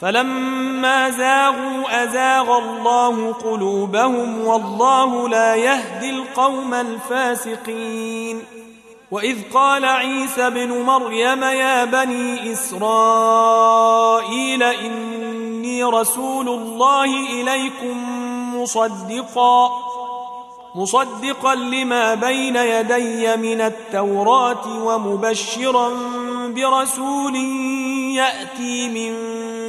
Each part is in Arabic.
فلما زاغوا أزاغ الله قلوبهم والله لا يهدي القوم الفاسقين. وإذ قال عيسى بن مريم يا بني إسرائيل إني رسول الله إليكم مصدقا مصدقا لما بين يدي من التوراة ومبشرا برسول يأتي من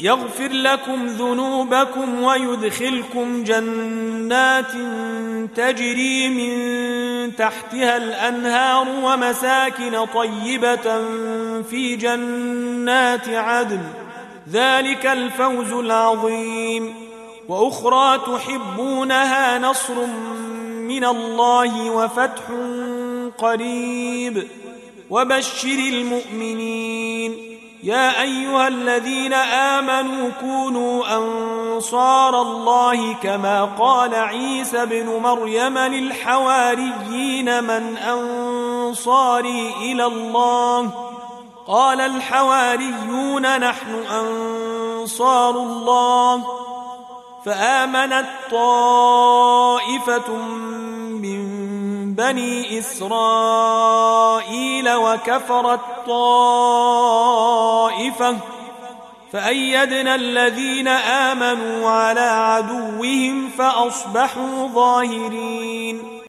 يغفر لكم ذنوبكم ويدخلكم جنات تجري من تحتها الأنهار ومساكن طيبة في جنات عدن. ذلك الفوز العظيم. وأخرى تحبونها نصر من الله وفتح قريب. وبشر المؤمنين. يا أيها الذين آمنوا كونوا أنصار الله كما قال عيسى بن مريم للحواريين من أنصاري إلى الله. قال الحواريون نحن أنصار الله. فآمنت طائفة من بني إسرائيل وكفرت طائفة فأيدنا الذين آمنوا على عدوهم فأصبحوا ظاهرين